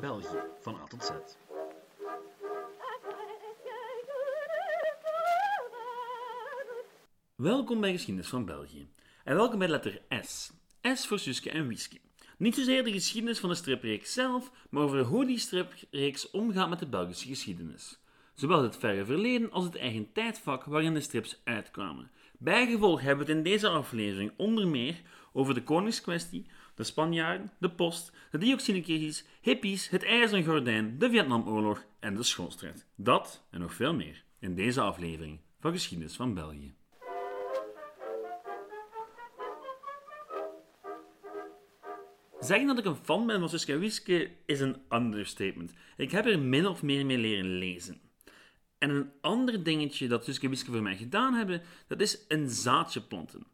België, van A tot Z. Welkom bij Geschiedenis van België. En welkom bij letter S. S voor Suske en Whisky. Niet zozeer de geschiedenis van de stripreeks zelf, maar over hoe die stripreeks omgaat met de Belgische geschiedenis. Zowel het verre verleden als het eigen tijdvak waarin de strips uitkwamen. Bijgevolg hebben we het in deze aflevering onder meer over de koningskwestie, de Spanjaarden, de post, de dioxinecrisis, hippies, het ijzeren gordijn, de Vietnamoorlog en de schoolstrijd. Dat en nog veel meer in deze aflevering van Geschiedenis van België. Zeggen dat ik een fan ben van Suske Wiske is een understatement. Ik heb er min of meer mee leren lezen. En een ander dingetje dat Suske Wiske voor mij gedaan hebben, dat is een zaadje planten.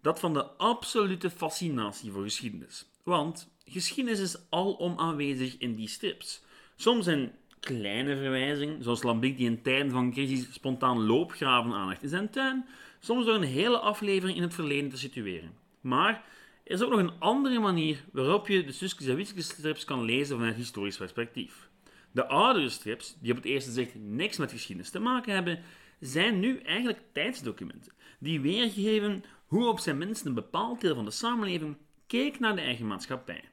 Dat van de absolute fascinatie voor geschiedenis. Want geschiedenis is alom aanwezig in die strips. Soms in kleine verwijzingen, zoals Lambiek die in tijden van crisis spontaan loopgraven aanlegt in zijn tuin, soms door een hele aflevering in het verleden te situeren. Maar er is ook nog een andere manier waarop je de Suske Zawitske strips kan lezen vanuit historisch perspectief. De oudere strips, die op het eerste zicht niks met geschiedenis te maken hebben, zijn nu eigenlijk tijdsdocumenten die weergeven hoe op zijn minst een bepaald deel van de samenleving keek naar de eigen maatschappij.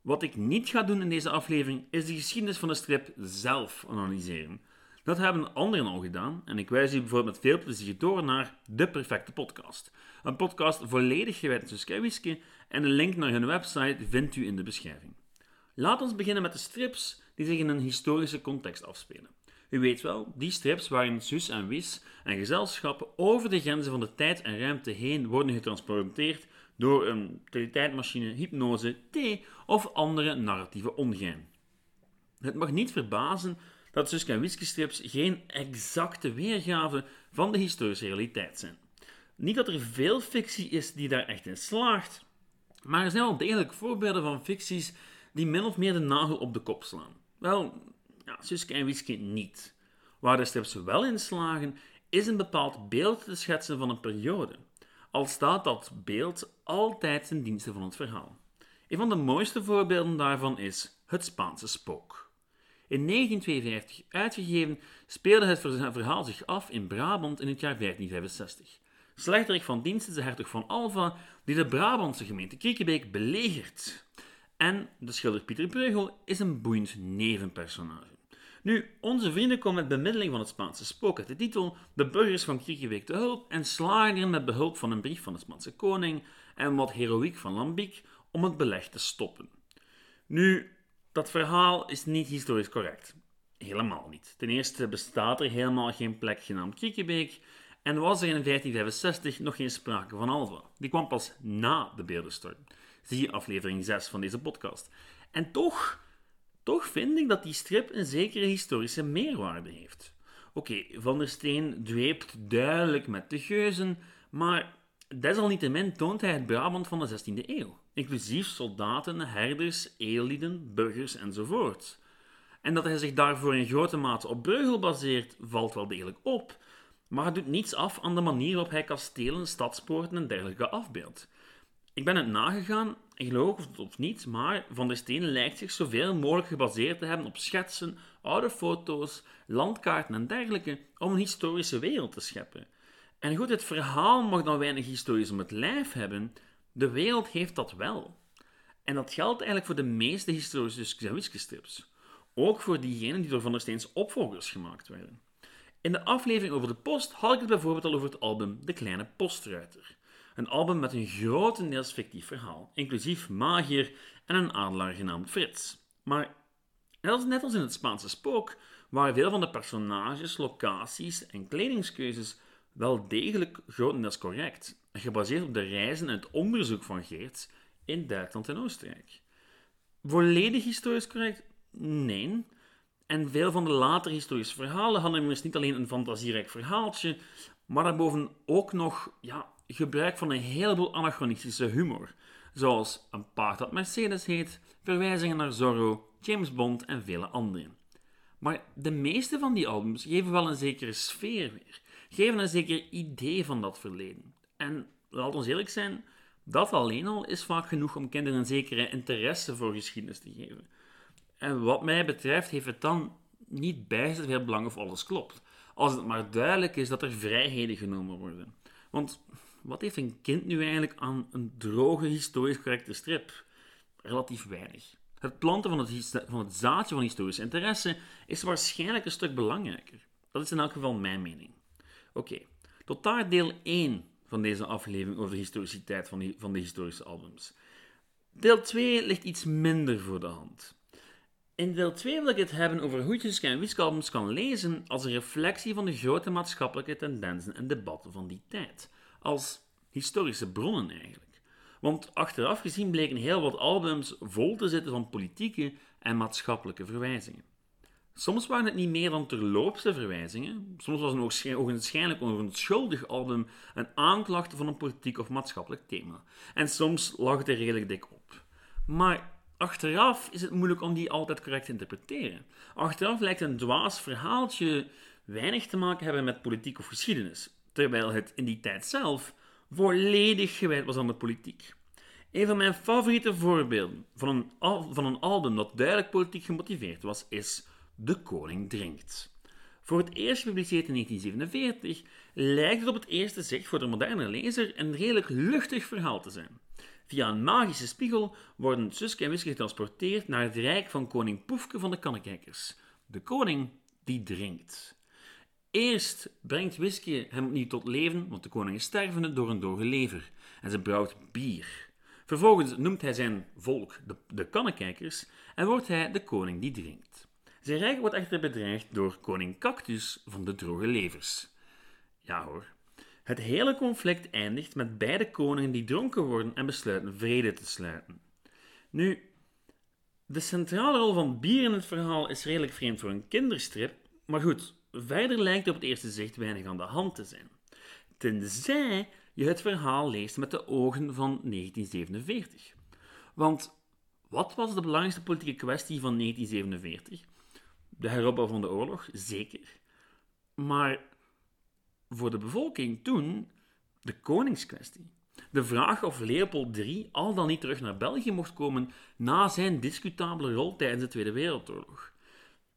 Wat ik niet ga doen in deze aflevering is de geschiedenis van de strip zelf analyseren. Dat hebben anderen al gedaan en ik wijs u bijvoorbeeld met veel plezier door naar De Perfecte Podcast. Een podcast volledig gewijd aan Suske en een link naar hun website vindt u in de beschrijving. Laat ons beginnen met de strips die zich in een historische context afspelen. U weet wel, die strips waarin Sus en Wis en gezelschappen over de grenzen van de tijd en ruimte heen worden getransporteerd door een teletijdmachine, hypnose, thee of andere narratieve ongein. Het mag niet verbazen dat Suske en Wiske strips geen exacte weergave van de historische realiteit zijn. Niet dat er veel fictie is die daar echt in slaagt, maar er zijn wel degelijk voorbeelden van ficties die min of meer de nagel op de kop slaan. Wel, ja, Suske en Wiske niet. Waar de strips wel in slagen, is een bepaald beeld te schetsen van een periode. Al staat dat beeld altijd ten dienste van het verhaal. Een van de mooiste voorbeelden daarvan is Het Spaanse Spook. In 1952 uitgegeven speelde het verhaal zich af in Brabant in het jaar 1565. Slechterik van dienst is de hertog van Alva die de Brabantse gemeente Kriekenbeek belegert. En de schilder Pieter Breugel is een boeiend nevenpersonage. Nu, onze vrienden komen met bemiddeling van het Spaanse spook uit de titel de burgers van Kriekenbeek te hulp en slagen erin met behulp van een brief van de Spaanse koning en wat heroïek van Lambiek om het beleg te stoppen. Nu, dat verhaal is niet historisch correct. Helemaal niet. Ten eerste bestaat er helemaal geen plek genaamd Kriekenbeek en was er in 1565 nog geen sprake van Alva. Die kwam pas na de beeldenstorm. Zie aflevering 6 van deze podcast. En toch, toch vind ik dat die strip een zekere historische meerwaarde heeft. Oké, Van der Steen dweept duidelijk met de geuzen, maar desalniettemin toont hij het Brabant van de 16e eeuw, inclusief soldaten, herders, eellieden, burgers enzovoort. En dat hij zich daarvoor in grote mate op Breugel baseert, valt wel degelijk op, maar het doet niets af aan de manier waarop hij kastelen, stadspoorten en dergelijke afbeeldt. Ik ben het nagegaan, geloof het of niet, maar Van der Steen lijkt zich zoveel mogelijk gebaseerd te hebben op schetsen, oude foto's, landkaarten en dergelijke om een historische wereld te scheppen. En goed, het verhaal mag dan weinig historisch om het lijf hebben, de wereld heeft dat wel. En dat geldt eigenlijk voor de meeste historische Skzawiske-strips. Ook voor diegenen die door Van der Steens opvolgers gemaakt werden. In de aflevering over de post had ik het bijvoorbeeld al over het album De Kleine Postruiter. Een album met een grotendeels fictief verhaal, inclusief magier en een adelaar genaamd Frits. Maar net als in het Spaanse spook, waren veel van de personages, locaties en kledingskeuzes wel degelijk grotendeels correct gebaseerd op de reizen en het onderzoek van Geerts in Duitsland en Oostenrijk. Volledig historisch correct? Nee. En veel van de latere historische verhalen hadden immers niet alleen een fantasierijk verhaaltje, maar daarboven ook nog ja, gebruik van een heleboel anachronistische humor, zoals een paard dat Mercedes heet, verwijzingen naar Zorro, James Bond en vele anderen. Maar de meeste van die albums geven wel een zekere sfeer weer, geven een zeker idee van dat verleden. En laat ons eerlijk zijn, dat alleen al is vaak genoeg om kinderen een zekere interesse voor geschiedenis te geven. En wat mij betreft heeft het dan niet bijzonder veel belang of alles klopt. Als het maar duidelijk is dat er vrijheden genomen worden. Want wat heeft een kind nu eigenlijk aan een droge, historisch correcte strip? Relatief weinig. Het planten van het, van het zaadje van historische interesse is waarschijnlijk een stuk belangrijker. Dat is in elk geval mijn mening. Oké, tot daar deel 1 van deze aflevering over de historiciteit van, van de historische albums. Deel 2 ligt iets minder voor de hand. In deel 2 wil ik het hebben over hoe je en Wisk-albums kan lezen als een reflectie van de grote maatschappelijke tendensen en debatten van die tijd. Als historische bronnen eigenlijk. Want achteraf gezien bleken heel wat albums vol te zitten van politieke en maatschappelijke verwijzingen. Soms waren het niet meer dan terloopse verwijzingen. Soms was het ogenschijnlijk over een schuldig album een aanklacht van een politiek of maatschappelijk thema. En soms lag het er redelijk dik op. Maar achteraf is het moeilijk om die altijd correct te interpreteren. Achteraf lijkt een dwaas verhaaltje weinig te maken hebben met politiek of geschiedenis, terwijl het in die tijd zelf volledig gewijd was aan de politiek. Een van mijn favoriete voorbeelden van een, van een album dat duidelijk politiek gemotiveerd was, is De Koning Drinkt. Voor het eerst gepubliceerd in 1947 lijkt het op het eerste zicht voor de moderne lezer een redelijk luchtig verhaal te zijn. Via een magische spiegel worden Suske en Wiske getransporteerd naar het rijk van koning Poefke van de Kannekijkers. De koning die drinkt. Eerst brengt Wiske hem opnieuw tot leven, want de koning is stervende door een doge lever. En ze brouwt bier. Vervolgens noemt hij zijn volk de, de kannekijkers en wordt hij de koning die drinkt. Zijn rijk wordt echter bedreigd door koning Cactus van de droge levers. Ja hoor, het hele conflict eindigt met beide koningen die dronken worden en besluiten vrede te sluiten. Nu, de centrale rol van bier in het verhaal is redelijk vreemd voor een kinderstrip, maar goed, verder lijkt op het eerste zicht weinig aan de hand te zijn. Tenzij je het verhaal leest met de ogen van 1947. Want wat was de belangrijkste politieke kwestie van 1947? De heropbouw van de oorlog, zeker. Maar voor de bevolking toen de koningskwestie. De vraag of Leopold III al dan niet terug naar België mocht komen na zijn discutabele rol tijdens de Tweede Wereldoorlog.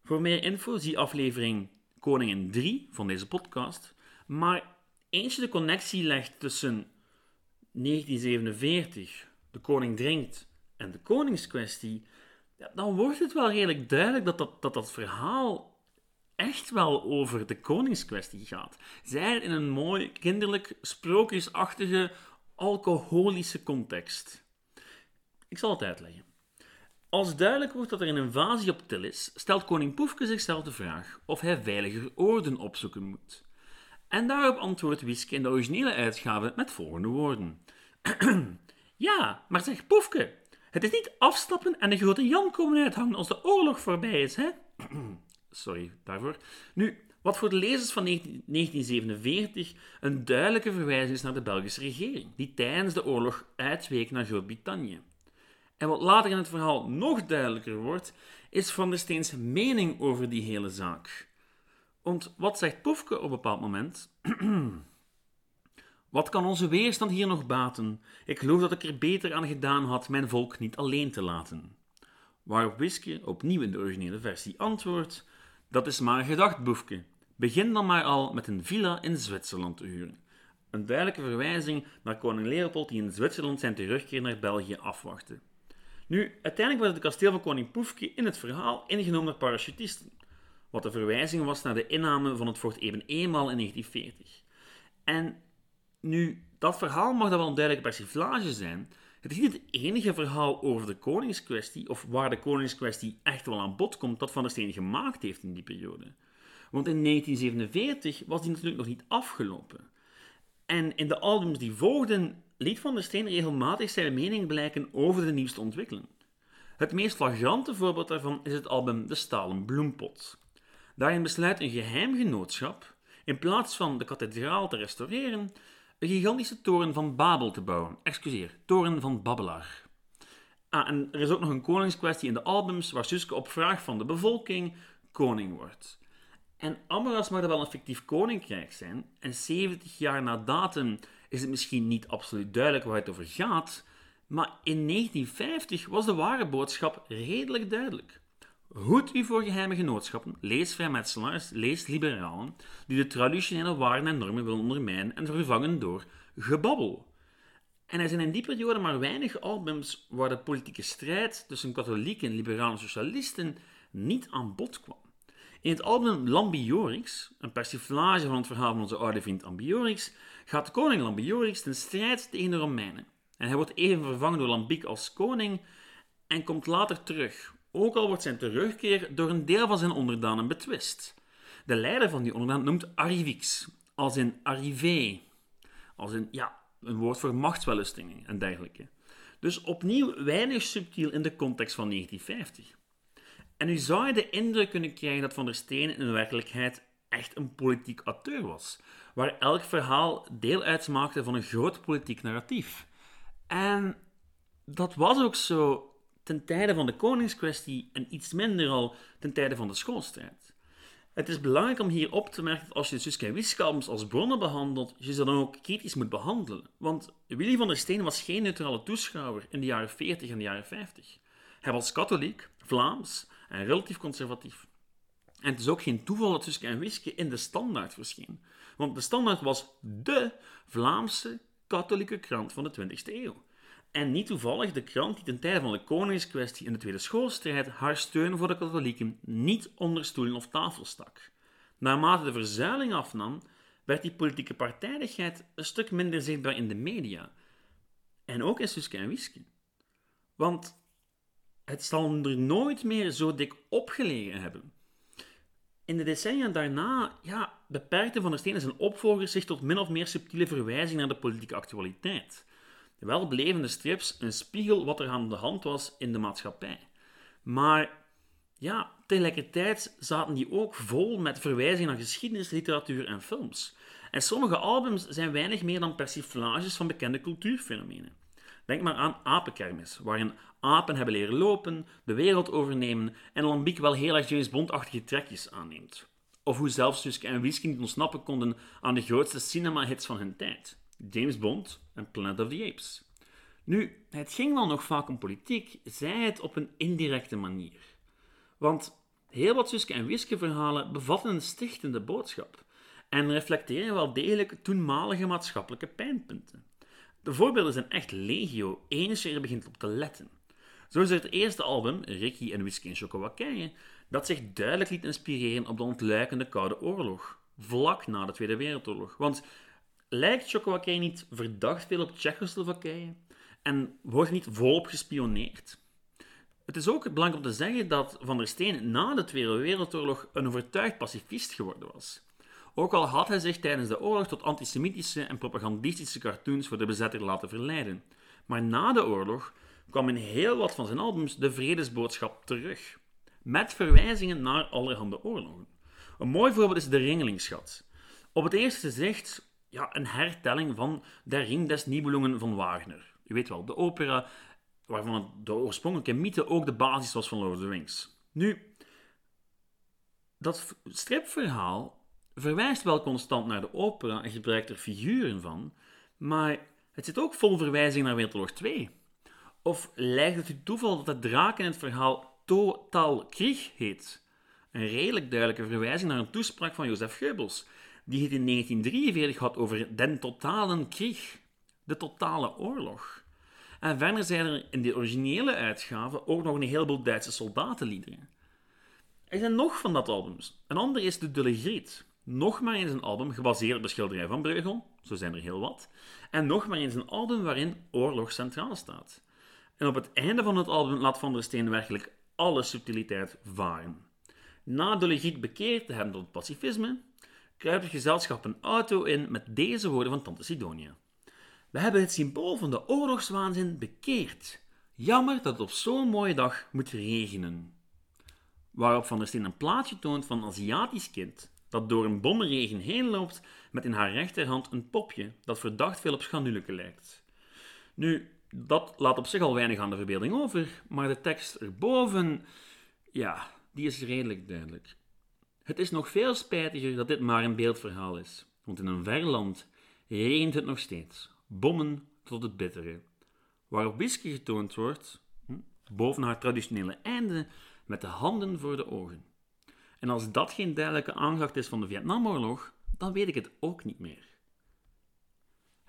Voor meer info zie aflevering Koningin 3 van deze podcast. Maar eens je de connectie legt tussen 1947, de koning drinkt, en de koningskwestie, dan wordt het wel redelijk duidelijk dat dat, dat, dat verhaal echt wel over de koningskwestie gaat. Zij in een mooi, kinderlijk, sprookjesachtige, alcoholische context. Ik zal het uitleggen. Als duidelijk wordt dat er een invasie op til is, stelt koning Poefke zichzelf de vraag of hij veiliger oorden opzoeken moet. En daarop antwoordt Wiske in de originele uitgave met volgende woorden. ja, maar zeg Poefke, het is niet afstappen en de grote Jan komen uithangen als de oorlog voorbij is, hè? Sorry daarvoor. Nu, wat voor de lezers van 1947 een duidelijke verwijzing is naar de Belgische regering, die tijdens de oorlog uitweek naar Groot-Brittannië. En wat later in het verhaal nog duidelijker wordt, is Van der Steens mening over die hele zaak. Want wat zegt Poefke op een bepaald moment? wat kan onze weerstand hier nog baten? Ik geloof dat ik er beter aan gedaan had mijn volk niet alleen te laten. Waarop Wiske opnieuw in de originele versie antwoordt: dat is maar een gedachtboefje. Begin dan maar al met een villa in Zwitserland te huren. Een duidelijke verwijzing naar koning Leopold die in Zwitserland zijn terugkeer naar België afwachtte. Nu, uiteindelijk werd het kasteel van koning Poefke in het verhaal ingenomen door parachutisten, wat de verwijzing was naar de inname van het fort Eben eenmaal in 1940. En nu, dat verhaal mag dan wel een duidelijke persiflage zijn, het is niet het enige verhaal over de koningskwestie, of waar de koningskwestie echt wel aan bod komt, dat Van der Steen gemaakt heeft in die periode. Want in 1947 was die natuurlijk nog niet afgelopen. En in de albums die volgden, liet Van der Steen regelmatig zijn mening blijken over de nieuwste ontwikkeling. Het meest flagrante voorbeeld daarvan is het album De Stalen Bloempot. Daarin besluit een geheim genootschap, in plaats van de kathedraal te restaureren, een gigantische toren van Babel te bouwen. Excuseer, toren van Babbelaar. Ah, en er is ook nog een koningskwestie in de albums waar Suske op vraag van de bevolking koning wordt. En Amaras mag dat wel een fictief koninkrijk zijn, en 70 jaar na datum is het misschien niet absoluut duidelijk waar het over gaat, maar in 1950 was de ware boodschap redelijk duidelijk. Hoed u voor geheime genootschappen, lees vrijmetselaars, lees liberalen, die de traditionele waarden en normen willen ondermijnen en vervangen door gebabbel. En er zijn in die periode maar weinig albums waar de politieke strijd tussen katholieken, liberalen en socialisten niet aan bod kwam. In het album Lambiorix, een persiflage van het verhaal van onze oude vriend Ambiorix, gaat koning Lambiorix ten strijd tegen de Romeinen. En hij wordt even vervangen door Lambiek als koning en komt later terug, ook al wordt zijn terugkeer door een deel van zijn onderdanen betwist. De leider van die onderdaan noemt Arrivix, als in arrivé, als in, ja, een woord voor machtswellustingen en dergelijke. Dus opnieuw weinig subtiel in de context van 1950. En nu zou je de indruk kunnen krijgen dat Van der Steen in werkelijkheid echt een politiek acteur was, waar elk verhaal deel uitmaakte van een groot politiek narratief. En dat was ook zo ten tijde van de koningskwestie en iets minder al ten tijde van de schoolstrijd. Het is belangrijk om hier op te merken dat als je Suske en als bronnen behandelt, je ze dan ook kritisch moet behandelen. Want Willy van der Steen was geen neutrale toeschouwer in de jaren 40 en de jaren 50. Hij was katholiek, Vlaams en relatief conservatief. En het is ook geen toeval dat Suske en Wiske in de Standaard verscheen. Want de Standaard was dé Vlaamse katholieke krant van de 20e eeuw. En niet toevallig de krant die ten tijde van de koningskwestie in de Tweede Schoolstrijd haar steun voor de katholieken niet onder stoelen of tafel stak. Naarmate de verzuiling afnam, werd die politieke partijdigheid een stuk minder zichtbaar in de media. En ook in Suske en Wiske. Want het zal er nooit meer zo dik opgelegen hebben. In de decennia daarna ja, beperkte Van der Steen en zijn opvolgers zich tot min of meer subtiele verwijzing naar de politieke actualiteit. Wel bleven de strips een spiegel wat er aan de hand was in de maatschappij. Maar ja, tegelijkertijd zaten die ook vol met verwijzingen naar geschiedenis, literatuur en films. En sommige albums zijn weinig meer dan persiflages van bekende cultuurfenomenen. Denk maar aan Apenkermis, waarin apen hebben leren lopen, de wereld overnemen en Lambiek wel heel erg James Bond-achtige trekjes aanneemt. Of hoe zelfs Suske en Whisky niet ontsnappen konden aan de grootste cinema-hits van hun tijd. James Bond en Planet of the Apes. Nu, het ging dan nog vaak om politiek, zij het op een indirecte manier. Want heel wat Suske en Wiske verhalen bevatten een stichtende boodschap en reflecteren wel degelijk toenmalige maatschappelijke pijnpunten. De voorbeelden zijn echt legio, eens er begint op te letten. Zo is het eerste album, Ricky en Whisky en Chocowakije, dat zich duidelijk liet inspireren op de ontluikende Koude Oorlog, vlak na de Tweede Wereldoorlog. Want lijkt Chocowakije niet verdacht veel op Tsjechoslowakije en wordt niet volop gespioneerd? Het is ook belangrijk om te zeggen dat Van der Steen na de Tweede Wereldoorlog een overtuigd pacifist geworden was. Ook al had hij zich tijdens de oorlog tot antisemitische en propagandistische cartoons voor de bezetter laten verleiden. Maar na de oorlog kwam in heel wat van zijn albums de vredesboodschap terug, met verwijzingen naar allerhande oorlogen. Een mooi voorbeeld is de Ringelingschat. Op het eerste gezicht ja, een hertelling van Der Ring des Nibelungen van Wagner. Je weet wel, de opera waarvan de oorspronkelijke mythe ook de basis was van Lord of the Rings. Nu, dat stripverhaal verwijst wel constant naar de opera en gebruikt er figuren van, maar het zit ook vol verwijzingen naar Wereldoorlog 2. Of lijkt het u toeval dat de draak in het verhaal Total Krieg heet? Een redelijk duidelijke verwijzing naar een toespraak van Jozef Goebbels, die het in 1943 had over den totalen Krieg, de totale oorlog. En verder zijn er in de originele uitgave ook nog een heleboel Duitse soldatenliederen. Er zijn nog van dat albums. Een ander is de Dulle Griet. Nog maar eens een album gebaseerd op de schilderij van Breugel, zo zijn er heel wat. En nog maar eens een album waarin oorlog centraal staat. En op het einde van het album laat Van der Steen werkelijk alle subtiliteit varen. Na de legiet bekeerd te hebben tot het pacifisme, kruipt het gezelschap een auto in met deze woorden van Tante Sidonia. We hebben het symbool van de oorlogswaanzin bekeerd. Jammer dat het op zo'n mooie dag moet regenen. Waarop Van der Steen een plaatje toont van een Aziatisch kind dat door een bommenregen heen loopt met in haar rechterhand een popje dat verdacht veel op schanduleke lijkt. Nu, dat laat op zich al weinig aan de verbeelding over, maar de tekst erboven, ja, die is redelijk duidelijk. Het is nog veel spijtiger dat dit maar een beeldverhaal is, want in een ver land regent het nog steeds, bommen tot het bittere. Waarop whisky getoond wordt, hm, boven haar traditionele einde, met de handen voor de ogen. En als dat geen duidelijke aanklacht is van de Vietnamoorlog, dan weet ik het ook niet meer.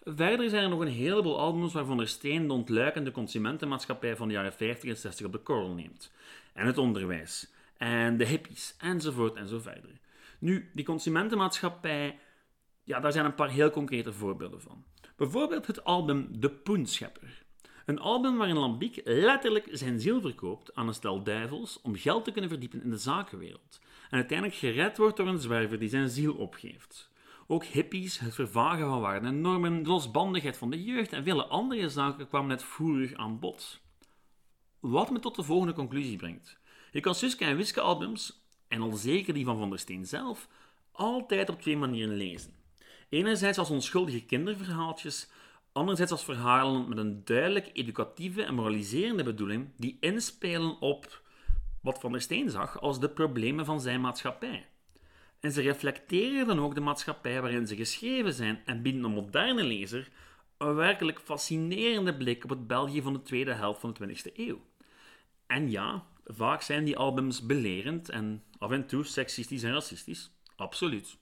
Verder zijn er nog een heleboel albums waarvan er Steen de ontluikende consumentenmaatschappij van de jaren 50 en 60 op de korrel neemt. En het onderwijs, en de hippies, enzovoort en zo verder. Nu, die consumentenmaatschappij, ja, daar zijn een paar heel concrete voorbeelden van. Bijvoorbeeld het album De Poenschepper. Een album waarin Lambiek letterlijk zijn ziel verkoopt aan een stel duivels om geld te kunnen verdiepen in de zakenwereld. En uiteindelijk gered wordt door een zwerver die zijn ziel opgeeft. Ook hippies, het vervagen van waarden en normen, de losbandigheid van de jeugd en vele andere zaken kwamen net voerig aan bod. Wat me tot de volgende conclusie brengt. Je kan Suske en Wiske albums, en al zeker die van Van der Steen zelf, altijd op twee manieren lezen. Enerzijds als onschuldige kinderverhaaltjes, anderzijds als verhalen met een duidelijk educatieve en moraliserende bedoeling die inspelen op wat Van der Steen zag als de problemen van zijn maatschappij. En ze reflecteren dan ook de maatschappij waarin ze geschreven zijn en bieden een moderne lezer een werkelijk fascinerende blik op het België van de tweede helft van de 20e eeuw. En ja, vaak zijn die albums belerend en af en toe seksistisch en racistisch. Absoluut.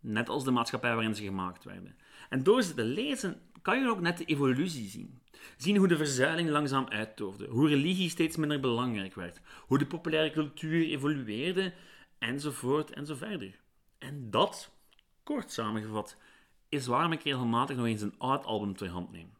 Net als de maatschappij waarin ze gemaakt werden. En door ze te lezen kan je ook net de evolutie zien. Zien hoe de verzuiling langzaam uittoofde, hoe religie steeds minder belangrijk werd, hoe de populaire cultuur evolueerde enzovoort en zo verder. En dat, kort samengevat, is waarom ik regelmatig nog eens een oud album ter hand neem.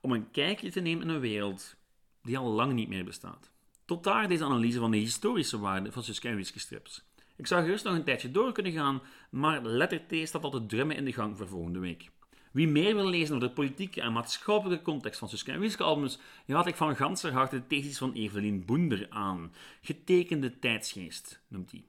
Om een kijkje te nemen in een wereld die al lang niet meer bestaat. Tot daar deze analyse van de historische waarde van Suske en strips. Ik zou gerust nog een tijdje door kunnen gaan, maar letter T staat al te drummen in de gang voor volgende week. Wie meer wil lezen over de politieke en maatschappelijke context van Suske en Wiske albums, raad ik van ganser harte de thesis van Evelien Boender aan. Getekende tijdsgeest noemt hij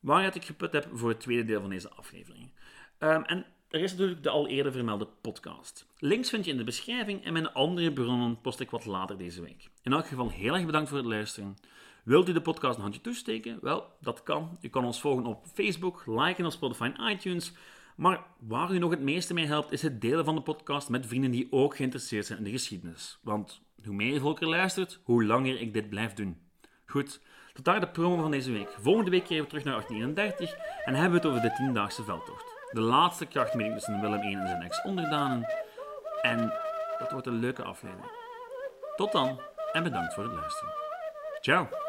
waaruit ik geput heb voor het tweede deel van deze aflevering. Um, en er is natuurlijk de al eerder vermelde podcast. Links vind je in de beschrijving en mijn andere bronnen post ik wat later deze week. In elk geval heel erg bedankt voor het luisteren. Wilt u de podcast een handje toesteken? Wel, dat kan. U kan ons volgen op Facebook, liken op Spotify en iTunes. Maar waar u nog het meeste mee helpt, is het delen van de podcast met vrienden die ook geïnteresseerd zijn in de geschiedenis. Want hoe meer volk er luistert, hoe langer ik dit blijf doen. Goed, tot daar de promo van deze week. Volgende week keren we terug naar 1831 en hebben we het over de tiendaagse veldtocht. De laatste krachtmeting tussen Willem I en zijn ex-onderdanen. En dat wordt een leuke aflevering. Tot dan en bedankt voor het luisteren. Ciao!